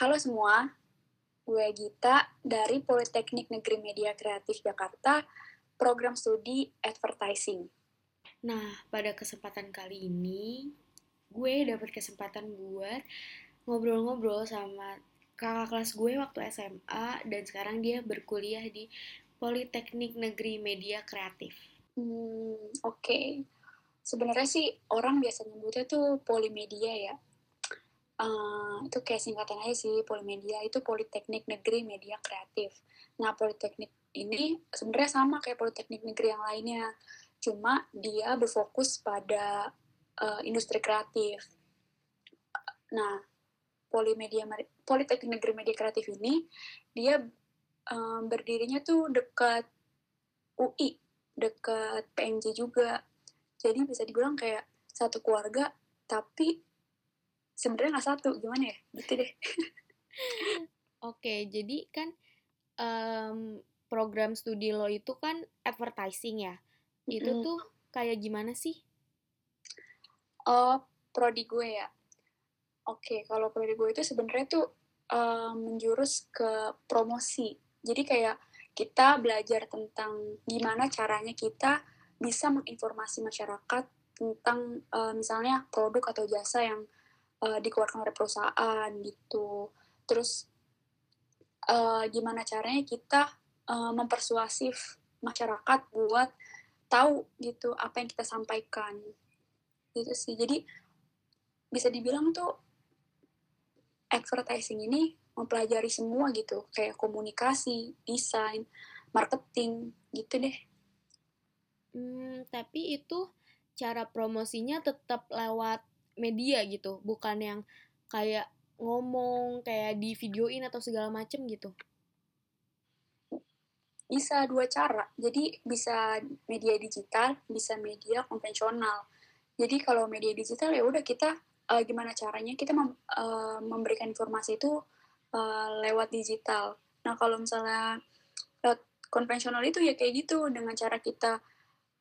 Halo semua, gue Gita dari Politeknik Negeri Media Kreatif Jakarta, program studi Advertising. Nah, pada kesempatan kali ini, gue dapat kesempatan buat ngobrol-ngobrol sama kakak kelas gue waktu SMA dan sekarang dia berkuliah di Politeknik Negeri Media Kreatif. Hmm, oke. Okay. Sebenarnya sih orang biasa nyebutnya tuh polimedia ya. Uh, itu kayak singkatan aja sih polimedia itu Politeknik Negeri Media Kreatif. Nah, Politeknik ini sebenarnya sama kayak Politeknik Negeri yang lainnya cuma dia berfokus pada uh, industri kreatif. Nah, Polimedia Politeknik Negeri Media Kreatif ini dia um, berdirinya tuh dekat UI, dekat PMJ juga. Jadi bisa dibilang kayak satu keluarga, tapi sebenarnya nggak satu, gimana ya? Gitu deh. Oke, jadi kan um, program studi lo itu kan advertising ya itu mm. tuh kayak gimana sih? Oh, prodi gue ya. Oke, okay, kalau prodi gue itu sebenarnya tuh uh, menjurus ke promosi. Jadi kayak kita belajar tentang gimana caranya kita bisa menginformasi masyarakat tentang uh, misalnya produk atau jasa yang uh, dikeluarkan oleh perusahaan gitu. Terus uh, gimana caranya kita uh, mempersuasif masyarakat buat tahu gitu apa yang kita sampaikan. Gitu sih. Jadi bisa dibilang tuh advertising ini mempelajari semua gitu. Kayak komunikasi desain marketing gitu deh. Hmm, tapi itu cara promosinya tetap lewat media gitu bukan yang kayak ngomong kayak di videoin atau segala macem gitu bisa dua cara. Jadi bisa media digital, bisa media konvensional. Jadi kalau media digital ya udah kita uh, gimana caranya kita mem uh, memberikan informasi itu uh, lewat digital. Nah kalau misalnya lewat konvensional itu ya kayak gitu dengan cara kita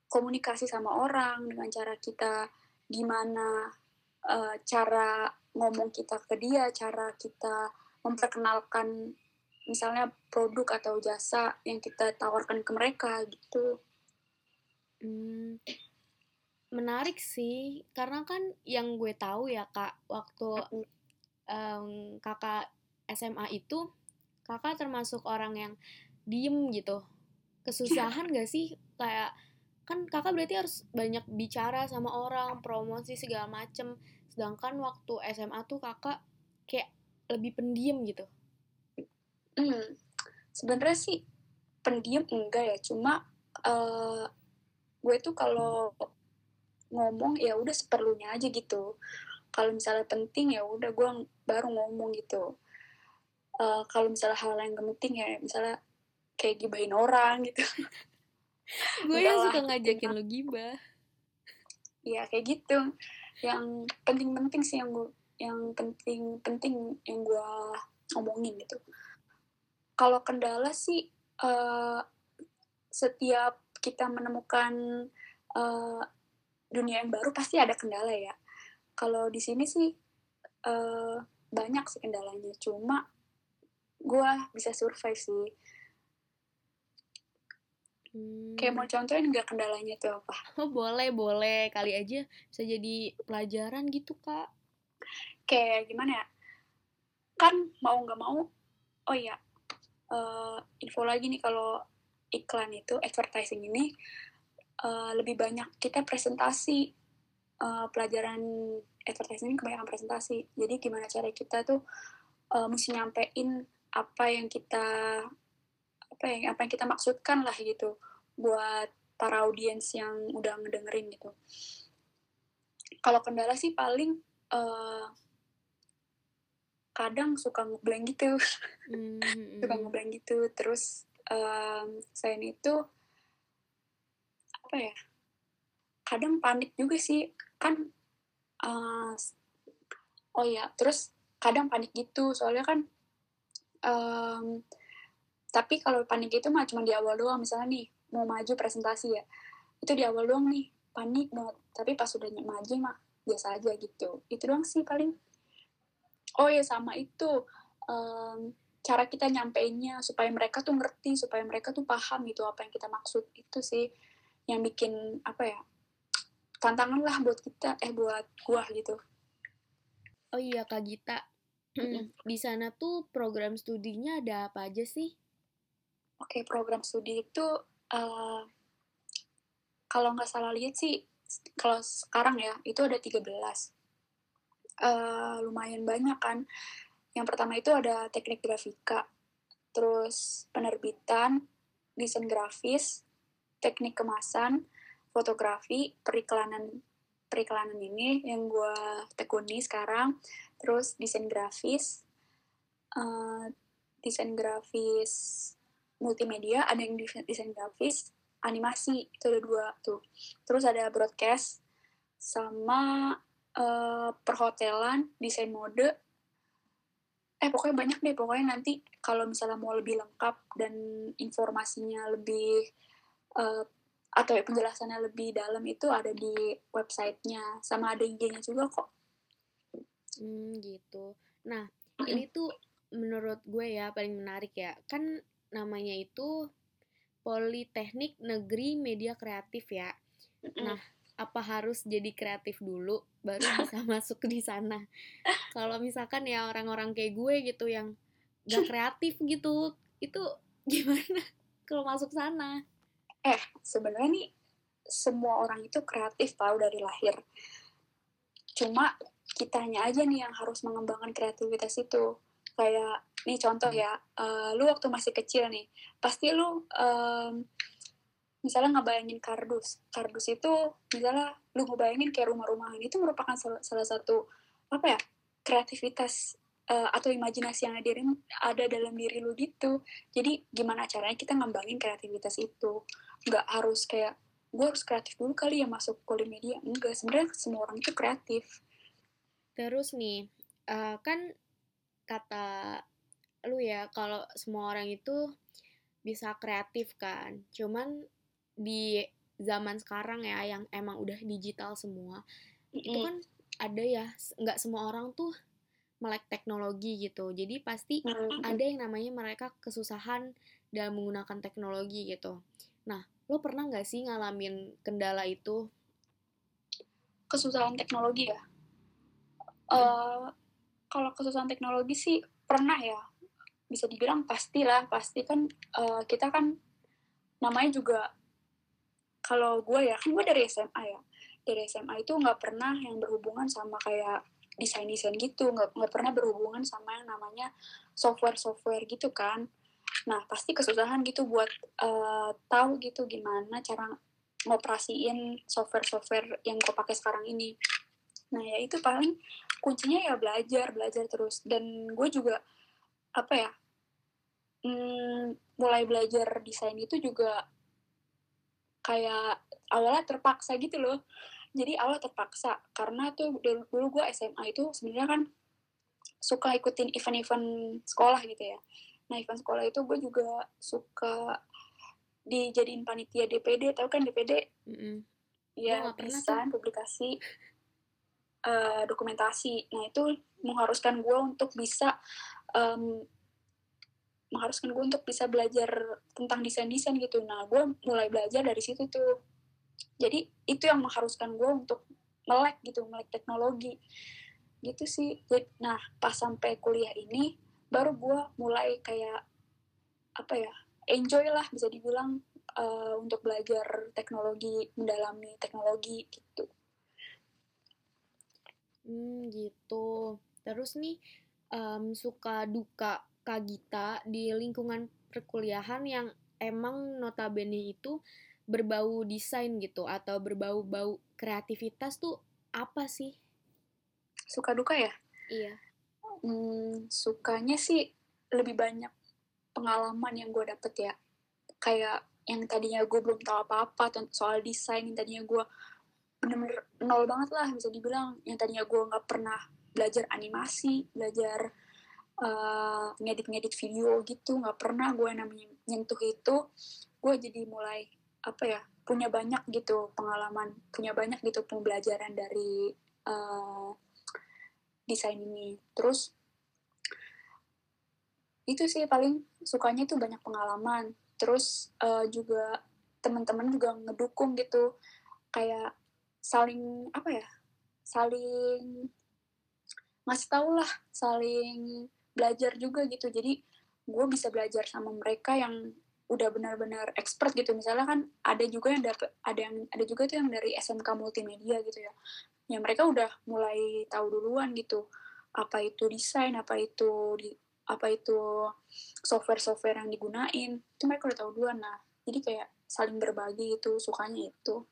komunikasi sama orang, dengan cara kita gimana uh, cara ngomong kita ke dia, cara kita memperkenalkan misalnya produk atau jasa yang kita tawarkan ke mereka gitu. Hmm, menarik sih, karena kan yang gue tahu ya kak, waktu um, kakak SMA itu, kakak termasuk orang yang diem gitu. Kesusahan gak sih kayak kan kakak berarti harus banyak bicara sama orang, promosi segala macem. Sedangkan waktu SMA tuh kakak kayak lebih pendiam gitu. Hmm, sebenarnya sih pendiam enggak ya, cuma uh, gue tuh kalau ngomong ya udah seperlunya aja gitu. Kalau misalnya penting ya udah gue baru ngomong gitu. Uh, kalau misalnya hal yang penting ya misalnya kayak gibahin orang gitu. gue yang suka ngajakin lo gibah. Iya kayak gitu. Yang penting-penting sih yang gue yang penting-penting yang gue ngomongin gitu kalau kendala sih uh, setiap kita menemukan uh, dunia yang baru pasti ada kendala ya. Kalau di sini sih uh, banyak sih kendalanya, cuma gue bisa survive sih. Hmm. Kayak mau contohin nggak kendalanya tuh apa? Oh boleh boleh kali aja bisa jadi pelajaran gitu kak. Kayak gimana ya? Kan mau nggak mau, oh iya uh, info lagi nih kalau iklan itu advertising ini uh, lebih banyak kita presentasi uh, pelajaran advertising ini kebanyakan presentasi jadi gimana cara kita tuh uh, mesti nyampein apa yang kita apa yang apa yang kita maksudkan lah gitu buat para audiens yang udah ngedengerin gitu. Kalau kendala sih paling uh, kadang suka ngeblank gitu. Mm-hmm. suka ngeblank gitu. Terus um, selain itu apa ya kadang panik juga sih. Kan uh, oh ya terus kadang panik gitu. Soalnya kan um, tapi kalau panik itu mah cuma di awal doang misalnya nih mau maju presentasi ya. Itu di awal doang nih panik banget. Tapi pas udah maju mah biasa aja gitu. Itu doang sih paling. Oh ya sama itu um, cara kita nyampeinnya supaya mereka tuh ngerti supaya mereka tuh paham gitu apa yang kita maksud. Itu sih yang bikin apa ya tantangan lah buat kita eh buat gua gitu. Oh iya kak Gita. Di sana tuh program studinya ada apa aja sih oke program studi itu uh, kalau nggak salah lihat sih kalau sekarang ya itu ada 13 uh, lumayan banyak kan. Yang pertama itu ada teknik grafika, terus penerbitan, desain grafis, teknik kemasan, fotografi, periklanan periklanan ini yang gue tekuni sekarang, terus desain grafis, uh, desain grafis multimedia, ada yang desain grafis, animasi itu ada dua tuh, terus ada broadcast sama uh, perhotelan, desain mode, eh pokoknya banyak deh pokoknya nanti kalau misalnya mau lebih lengkap dan informasinya lebih uh, atau penjelasannya lebih dalam itu ada di websitenya. Sama ada IG-nya juga kok. Hmm gitu. Nah ini tuh menurut gue ya paling menarik ya. Kan namanya itu Politeknik Negeri Media Kreatif ya. Nah apa harus jadi kreatif dulu baru bisa masuk di sana? Kalau misalkan ya orang-orang kayak gue gitu yang gak kreatif gitu itu gimana kalau masuk sana? Eh sebenarnya nih semua orang itu kreatif tahu dari lahir. Cuma kitanya aja nih yang harus mengembangkan kreativitas itu kayak nih contoh ya uh, lu waktu masih kecil nih pasti lu um, misalnya ngebayangin kardus kardus itu misalnya lu ngebayangin kayak rumah-rumahan itu merupakan salah, salah satu apa ya kreativitas uh, atau imajinasi yang ada, ada dalam diri lu gitu. Jadi gimana caranya kita ngembangin kreativitas itu? Nggak harus kayak gue harus kreatif dulu kali ya masuk kuliah media enggak sebenarnya semua orang itu kreatif. Terus nih uh, kan kata lu ya kalau semua orang itu bisa kreatif kan. Cuman di zaman sekarang ya yang emang udah digital semua mm. itu kan ada ya nggak semua orang tuh melek teknologi gitu. Jadi pasti mm. ada yang namanya mereka kesusahan dalam menggunakan teknologi gitu. Nah lo pernah nggak sih ngalamin kendala itu? Kesusahan teknologi ya? Uh, kalau kesusahan teknologi sih pernah ya. Bisa dibilang pastilah pasti kan uh, kita kan namanya juga kalau gue ya kan gue dari SMA ya. Dari SMA itu nggak pernah yang berhubungan sama kayak desain desain gitu. Nggak nggak pernah berhubungan sama yang namanya software software gitu kan. Nah pasti kesusahan gitu buat uh, tahu gitu gimana cara ngoperasiin software software yang gue pakai sekarang ini. Nah ya itu paling kuncinya ya belajar belajar terus. Dan gue juga apa ya hmm, mulai belajar desain itu juga kayak awalnya terpaksa gitu loh. Jadi awal terpaksa karena tuh dulu, dulu gue SMA itu sebenarnya kan suka ikutin event-event sekolah gitu ya. Nah event sekolah itu gue juga suka dijadiin panitia DPD tau kan DPD mm -hmm. ya desain publikasi uh, dokumentasi nah itu mengharuskan gue untuk bisa um, mengharuskan gue untuk bisa belajar tentang desain-desain gitu. Nah, gue mulai belajar dari situ tuh. Jadi, itu yang mengharuskan gue untuk melek gitu, melek teknologi. Gitu sih. Nah, pas sampai kuliah ini, baru gue mulai kayak, apa ya, enjoy lah bisa dibilang uh, untuk belajar teknologi, mendalami teknologi gitu. Hmm, gitu. Terus nih, um, suka duka Kak Gita di lingkungan perkuliahan yang emang notabene itu berbau desain gitu atau berbau-bau kreativitas tuh apa sih? Suka duka ya? Iya. Hmm, sukanya sih lebih banyak pengalaman yang gue dapet ya. Kayak yang tadinya gue belum tahu apa-apa soal desain, yang tadinya gue nol banget lah bisa dibilang. Yang tadinya gue nggak pernah belajar animasi, belajar uh, ngedit-ngedit video gitu nggak pernah gue namanya nyentuh itu gue jadi mulai apa ya punya banyak gitu pengalaman punya banyak gitu pembelajaran dari uh, desain ini. Terus itu sih paling sukanya tuh banyak pengalaman. Terus uh, juga teman-teman juga ngedukung gitu. Kayak saling apa ya saling ngasih tau lah saling belajar juga gitu. Jadi gue bisa belajar sama mereka yang udah benar-benar expert gitu. Misalnya kan ada juga yang dapet ada yang ada juga tuh yang dari SMK multimedia gitu ya. Ya mereka udah mulai tahu duluan gitu apa itu desain apa itu di apa itu software-software yang digunain. Itu mereka udah tahu duluan. Nah jadi kayak saling berbagi itu sukanya itu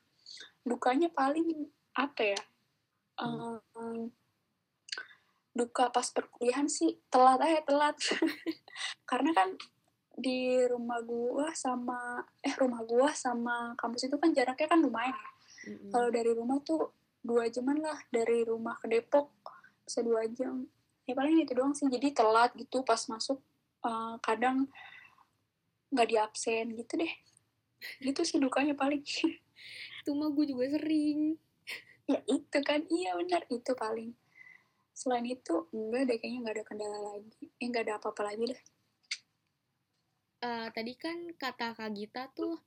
dukanya paling apa ya hmm. um, duka pas perkuliahan sih telat aja telat karena kan di rumah gua sama eh rumah gua sama kampus itu kan jaraknya kan lumayan ya. Mm-hmm. Kalau dari rumah tuh dua jaman lah dari rumah ke Depok bisa dua jam. Ya paling itu doang sih. Jadi telat gitu pas masuk uh, kadang nggak di absen gitu deh. Gitu sih dukanya paling. itu mah gue juga sering. ya itu kan iya benar itu paling. Selain itu enggak deh kayaknya nggak ada kendala lagi. Eh nggak ada apa-apa lagi deh uh, tadi kan kata Kak Gita tuh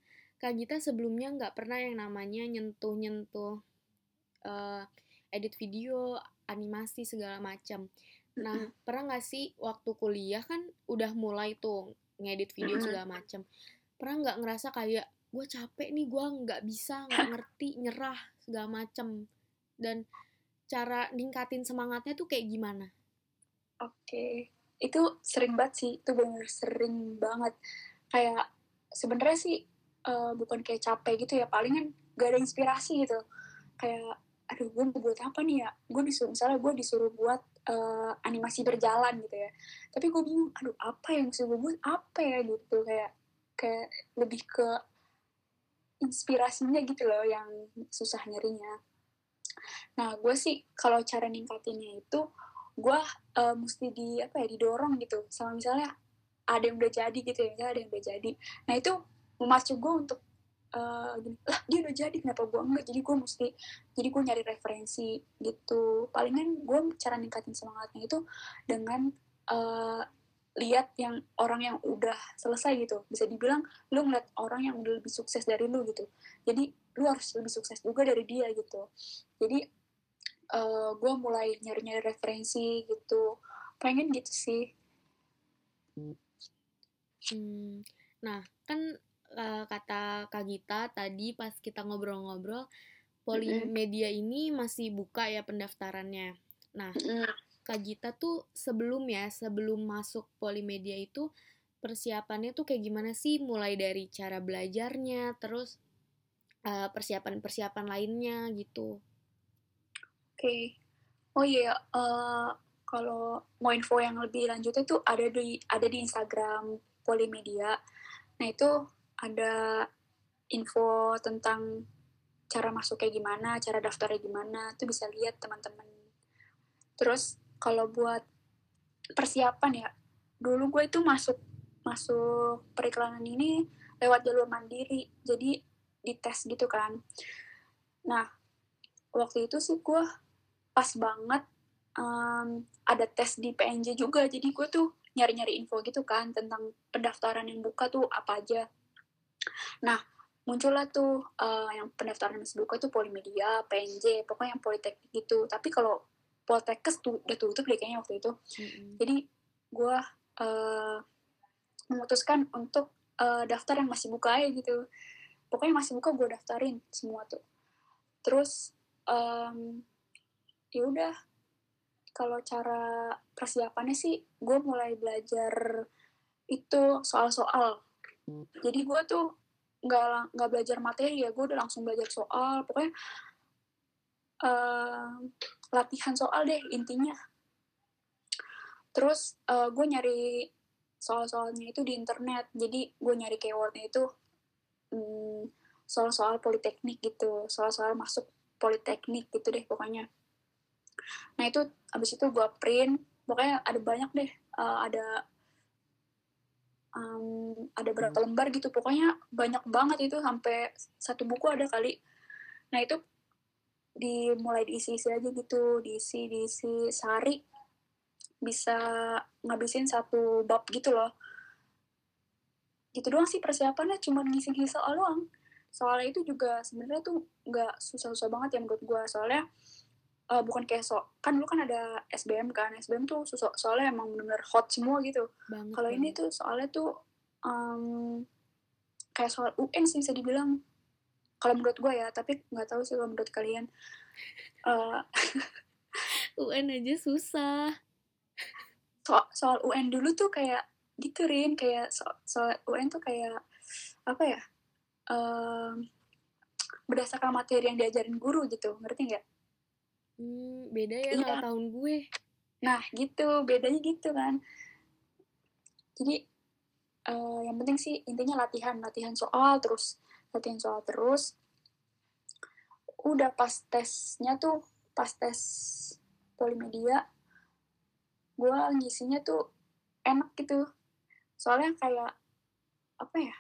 Kak Gita sebelumnya nggak pernah yang namanya nyentuh-nyentuh uh, edit video, animasi segala macam. Nah, mm -hmm. pernah nggak sih waktu kuliah kan udah mulai tuh ngedit video mm -hmm. segala macam. Pernah nggak ngerasa kayak gue capek nih, gue nggak bisa, nggak ngerti, nyerah segala macam. Dan cara ningkatin semangatnya tuh kayak gimana? Oke, okay itu sering banget sih itu bener sering banget. Kayak sebenarnya sih uh, bukan kayak capek gitu ya paling kan gak ada inspirasi gitu. Kayak aduh gue mau buat apa nih ya? Gue disuruh misalnya gue disuruh buat uh, animasi berjalan gitu ya. Tapi gue bingung aduh apa yang mesti gue buat? Apa ya? Gitu kayak kayak lebih ke inspirasinya gitu loh yang susah nyarinya. Nah gue sih kalau cara ningkatinnya itu gue uh, mesti di apa ya didorong gitu. Sama misalnya ada yang udah jadi gitu ya misalnya ada yang udah jadi. Nah itu memacu gue untuk uh, gini lah dia udah jadi kenapa gue enggak? Jadi gue mesti jadi gue nyari referensi gitu. Palingan gue cara ningkatin semangatnya itu dengan uh, lihat yang orang yang udah selesai gitu bisa dibilang lu ngeliat orang yang udah lebih sukses dari lu gitu jadi lu harus lebih sukses juga dari dia gitu jadi uh, eh, gue mulai nyari-nyari referensi gitu pengen gitu sih hmm. nah kan uh, kata Kak Gita tadi pas kita ngobrol-ngobrol Polimedia mm -hmm. ini masih buka ya pendaftarannya nah mm -hmm. Kak Gita tuh sebelum ya sebelum masuk Polimedia itu persiapannya tuh kayak gimana sih? Mulai dari cara belajarnya terus eh, persiapan-persiapan uh, lainnya gitu. Okay. oh iya uh, kalau mau info yang lebih lanjut itu ada di ada di Instagram Polimedia. Nah itu ada info tentang cara masuk kayak gimana cara daftarnya gimana itu bisa lihat teman-teman. Terus kalau buat persiapan ya dulu gue itu masuk masuk periklanan ini lewat jalur mandiri jadi dites gitu kan nah waktu itu sih gue pas banget um, ada tes di PNJ juga jadi gue tuh nyari-nyari info gitu kan tentang pendaftaran yang buka tuh apa aja nah muncullah tuh uh, yang pendaftaran masih buka tuh Polimedia, PNJ, pokoknya yang Politeknik gitu. Tapi kalau Poltekkes tuh udah tutup deh kayaknya waktu itu. Mm-hmm. Jadi gue uh, memutuskan untuk uh, daftar yang masih buka aja gitu. Pokoknya masih buka gue daftarin semua tuh. Terus um, ya udah kalau cara persiapannya sih gue mulai belajar itu soal-soal jadi gue tuh nggak nggak belajar materi ya gue udah langsung belajar soal pokoknya uh, latihan soal deh intinya. Terus uh, gue nyari soal-soalnya itu di internet. Jadi gue nyari keywordnya itu um, soal-soal politeknik gitu. Soal-soal masuk politeknik gitu deh pokoknya. Nah itu abis itu gue print. Pokoknya ada banyak deh uh, ada um, ada berapa lembar gitu. Pokoknya banyak banget itu sampai satu buku ada kali. Nah itu dimulai diisi-isi aja gitu diisi diisi sehari bisa ngabisin satu bab gitu loh. Gitu doang sih persiapannya cuma ngisi-ngisi soal doang. Soalnya itu juga sebenarnya tuh nggak susah-susah banget ya menurut gue soalnya uh, bukan kayak so kan lu kan ada SBM kan SBM tuh so soalnya emang benar hot semua gitu. Kalau ini tuh soalnya tuh um, kayak soal UN sih bisa dibilang kalau menurut gue ya tapi nggak tahu sih kalau menurut kalian uh, eh, UN aja susah so soal UN dulu tuh kayak gitu Rin kayak so soal UN tuh kayak apa ya um, berdasarkan materi yang diajarin guru gitu ngerti nggak? Hmm, beda ya iya. tahun gue. Nah gitu bedanya gitu kan. Jadi uh, yang penting sih intinya latihan latihan soal terus latihan soal terus. Udah pas tesnya tuh pas tes polimedia gue ngisinya tuh enak gitu. Soalnya kayak apa ya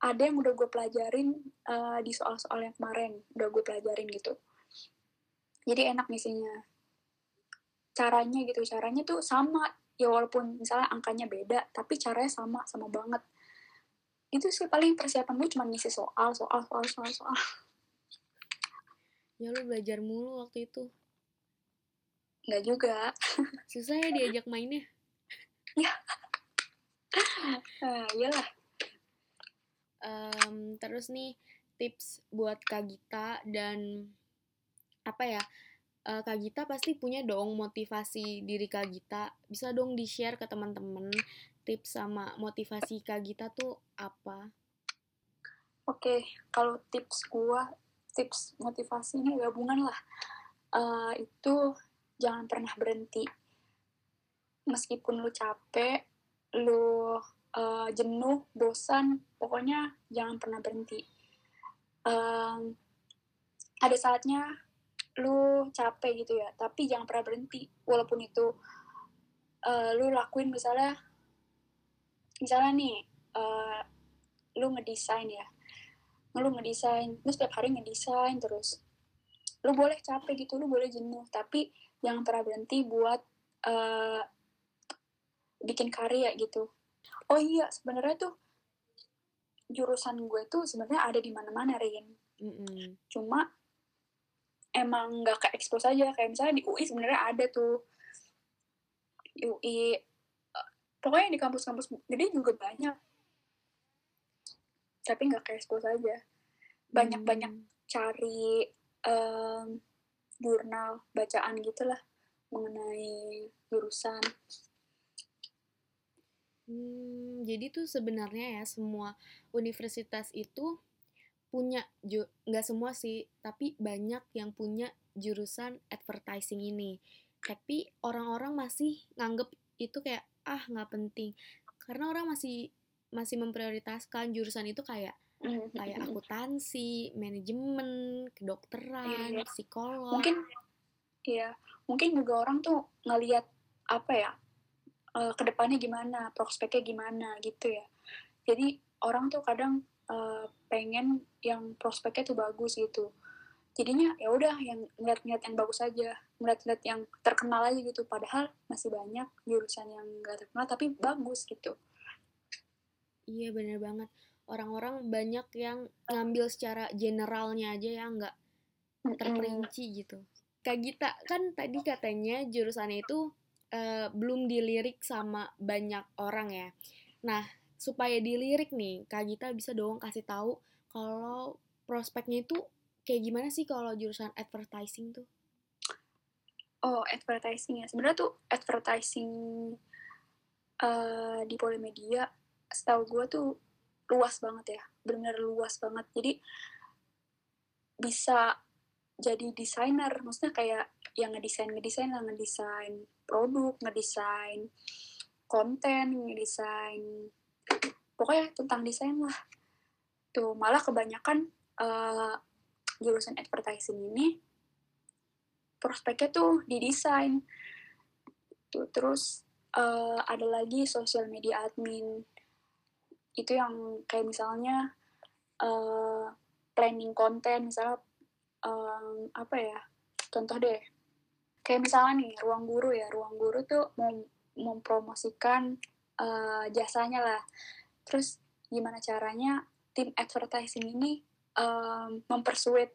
ada yang udah gue pelajarin uh, di soal-soal yang kemarin udah gue pelajarin gitu. Jadi enak misinya caranya gitu caranya tuh sama. Ya walaupun misalnya angkanya beda tapi caranya sama sama banget itu sih paling persiapan gue cuma ngisi soal soal soal soal soal. Ya lu belajar mulu waktu itu. Nggak juga. Susah ya diajak mainnya. Ya uh, iyalah. Um, terus nih tips buat Kak Gita dan apa ya uh, Kak Gita pasti punya dong motivasi diri Kak Gita. Bisa dong di share ke teman-teman tips sama motivasi Kak Gita tuh apa oke okay, kalau tips gua tips motivasi ini gabungan lah uh, itu jangan pernah berhenti meskipun lu capek lu uh, jenuh, bosan, pokoknya jangan pernah berhenti. Um, ada saatnya lu capek gitu ya, tapi jangan pernah berhenti. Walaupun itu uh, lu lakuin misalnya, misalnya nih, uh, lu ngedesain ya, lu ngedesain, lu setiap hari ngedesain terus. Lu boleh capek gitu, lu boleh jenuh, tapi jangan pernah berhenti buat uh, bikin karya gitu. Oh iya sebenarnya tuh jurusan gue tuh sebenarnya ada di mana-mana Rin. Mm -hmm. cuma emang nggak ke expose aja. Kayak misalnya di UI sebenarnya ada tuh. UI pokoknya di kampus-kampus gede juga banyak tapi nggak ke expose aja banyak-banyak hmm. cari um, jurnal bacaan gitulah mengenai jurusan Hmm, jadi tuh sebenarnya ya semua universitas itu punya nggak semua sih, tapi banyak yang punya jurusan advertising ini. Tapi orang-orang masih nganggep itu kayak ah nggak penting karena orang masih masih memprioritaskan jurusan itu kayak mm-hmm. kayak akuntansi, manajemen, kedokteran, iya. psikolog. Mungkin iya, mungkin juga orang tuh ngelihat apa ya uh, ke depannya gimana, prospeknya gimana gitu ya. Jadi orang tuh kadang uh, pengen yang prospeknya tuh bagus gitu. Jadinya ya udah yang ngeliat-ngeliat yang bagus aja, ngeliat-ngeliat yang terkenal aja gitu. Padahal masih banyak jurusan yang gak terkenal tapi bagus gitu. Iya bener banget. Orang-orang banyak yang ngambil secara generalnya aja ya nggak terperinci gitu. Kak Gita kan tadi katanya jurusannya itu uh, belum dilirik sama banyak orang ya. Nah, supaya dilirik nih, Kak Gita bisa dong kasih tahu kalau prospeknya itu kayak gimana sih kalau jurusan advertising tuh? Oh, advertising ya. Sebenarnya tuh advertising uh, di Polimedia, setahu gue tuh luas banget ya. Bener luas banget. Jadi bisa jadi desainer maksudnya kayak yang ngedesain ngedesain lah ngedesain produk ngedesain konten ngedesain pokoknya tentang desain lah tuh malah kebanyakan uh, jurusan advertising ini prospeknya tuh di desain tuh terus uh, ada lagi social media admin. Itu yang kayak misalnya uh, planning konten misalnya um, apa ya contoh deh. Kayak misalnya nih ruang guru ya ruang guru tuh mem mempromosikan uh, jasanya lah. Terus gimana caranya tim advertising ini um, mempersuit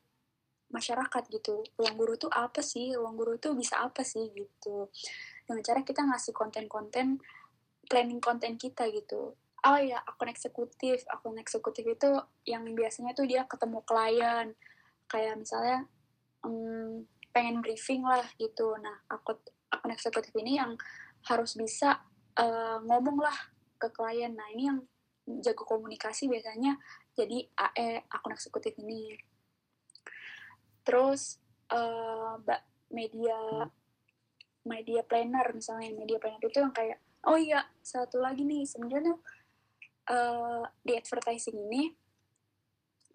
masyarakat gitu. Ruang guru tuh apa sih? Ruang guru tuh bisa apa sih gitu. Dengan cara kita ngasih konten-konten planning konten kita gitu. Oh ya akun eksekutif. Akun eksekutif itu yang biasanya tuh dia ketemu klien. Kayak misalnya um, pengen briefing lah gitu. Nah akun akun eksekutif ini yang harus bisa uh, ngomong lah ke klien. Nah ini yang jago komunikasi biasanya jadi AE akun eksekutif ini terus uh, media media planner misalnya media planner itu yang kayak oh iya satu lagi nih sebenarnya uh, di advertising ini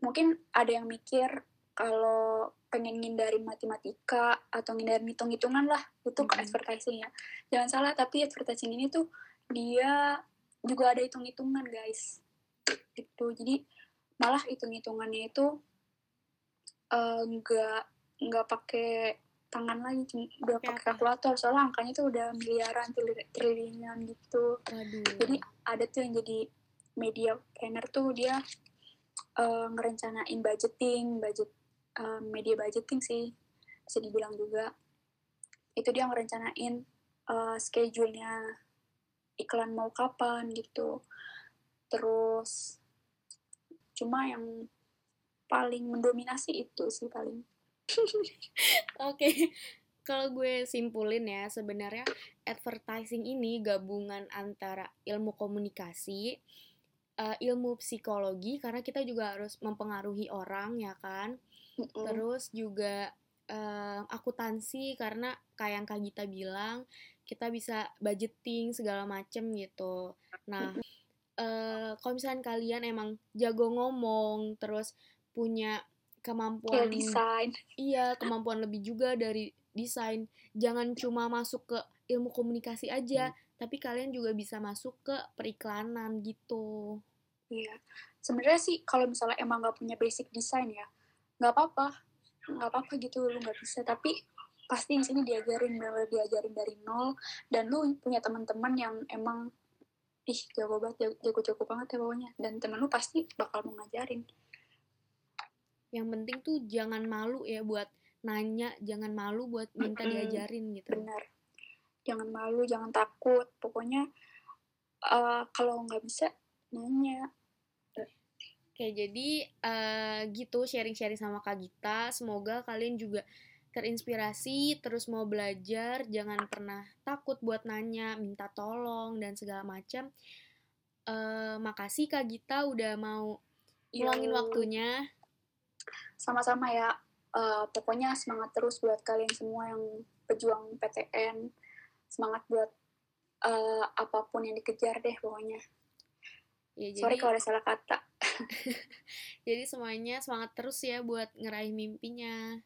mungkin ada yang mikir kalau pengen ngindarin matematika atau ngindarin hitung-hitungan lah itu ke mm-hmm. advertising ya jangan salah tapi advertising ini tuh dia juga ada hitung-hitungan guys. Itu jadi malah hitung-hitungannya itu uh, nggak pakai tangan lagi udah pakai kalkulator. Soalnya angkanya tuh udah miliaran triliunan gitu. Aduh. jadi ada tuh yang jadi media planner tuh dia uh, ngerencanain budgeting budget uh, media budgeting sih bisa dibilang juga. Itu dia ngerencanain uh, schedule-nya iklan mau kapan gitu terus cuma yang paling mendominasi itu sih paling oke okay. kalau gue simpulin ya sebenarnya advertising ini gabungan antara ilmu komunikasi uh, ilmu psikologi karena kita juga harus mempengaruhi orang ya kan mm-hmm. terus juga uh, akuntansi karena kayak yang kak Gita bilang kita bisa budgeting segala macem gitu. Nah uh, kalau misalnya kalian emang jago ngomong terus punya kemampuan ya, desain iya kemampuan lebih juga dari desain jangan cuma masuk ke ilmu komunikasi aja hmm. tapi kalian juga bisa masuk ke periklanan gitu. Iya. Sebenarnya sih kalau misalnya emang nggak punya basic desain ya nggak apa-apa. Nggak apa-apa gitu lu nggak bisa. Tapi pasti di sini diajarin benar diajarin dari nol. Dan lu punya teman-teman yang emang ih jago banget jago-jago banget ya pokoknya. Dan temen lu pasti bakal mau ngajarin yang penting tuh jangan malu ya buat nanya jangan malu buat minta mm-hmm. diajarin gitu. Benar jangan malu jangan takut. Pokoknya uh, kalau nggak bisa nanya. Oke, jadi uh, gitu sharing-sharing sama Kak Gita. Semoga kalian juga terinspirasi, terus mau belajar, jangan pernah takut buat nanya, minta tolong, dan segala macam. Uh, makasih Kak Gita udah mau ngulangin waktunya. Sama-sama ya. Uh, pokoknya semangat terus buat kalian semua yang pejuang PTN semangat buat uh, apa pun yang dikejar deh pokoknya. Ya, jadi, sorry kalau ada salah kata. Jadi semuanya semangat terus ya buat ngeraih mimpinya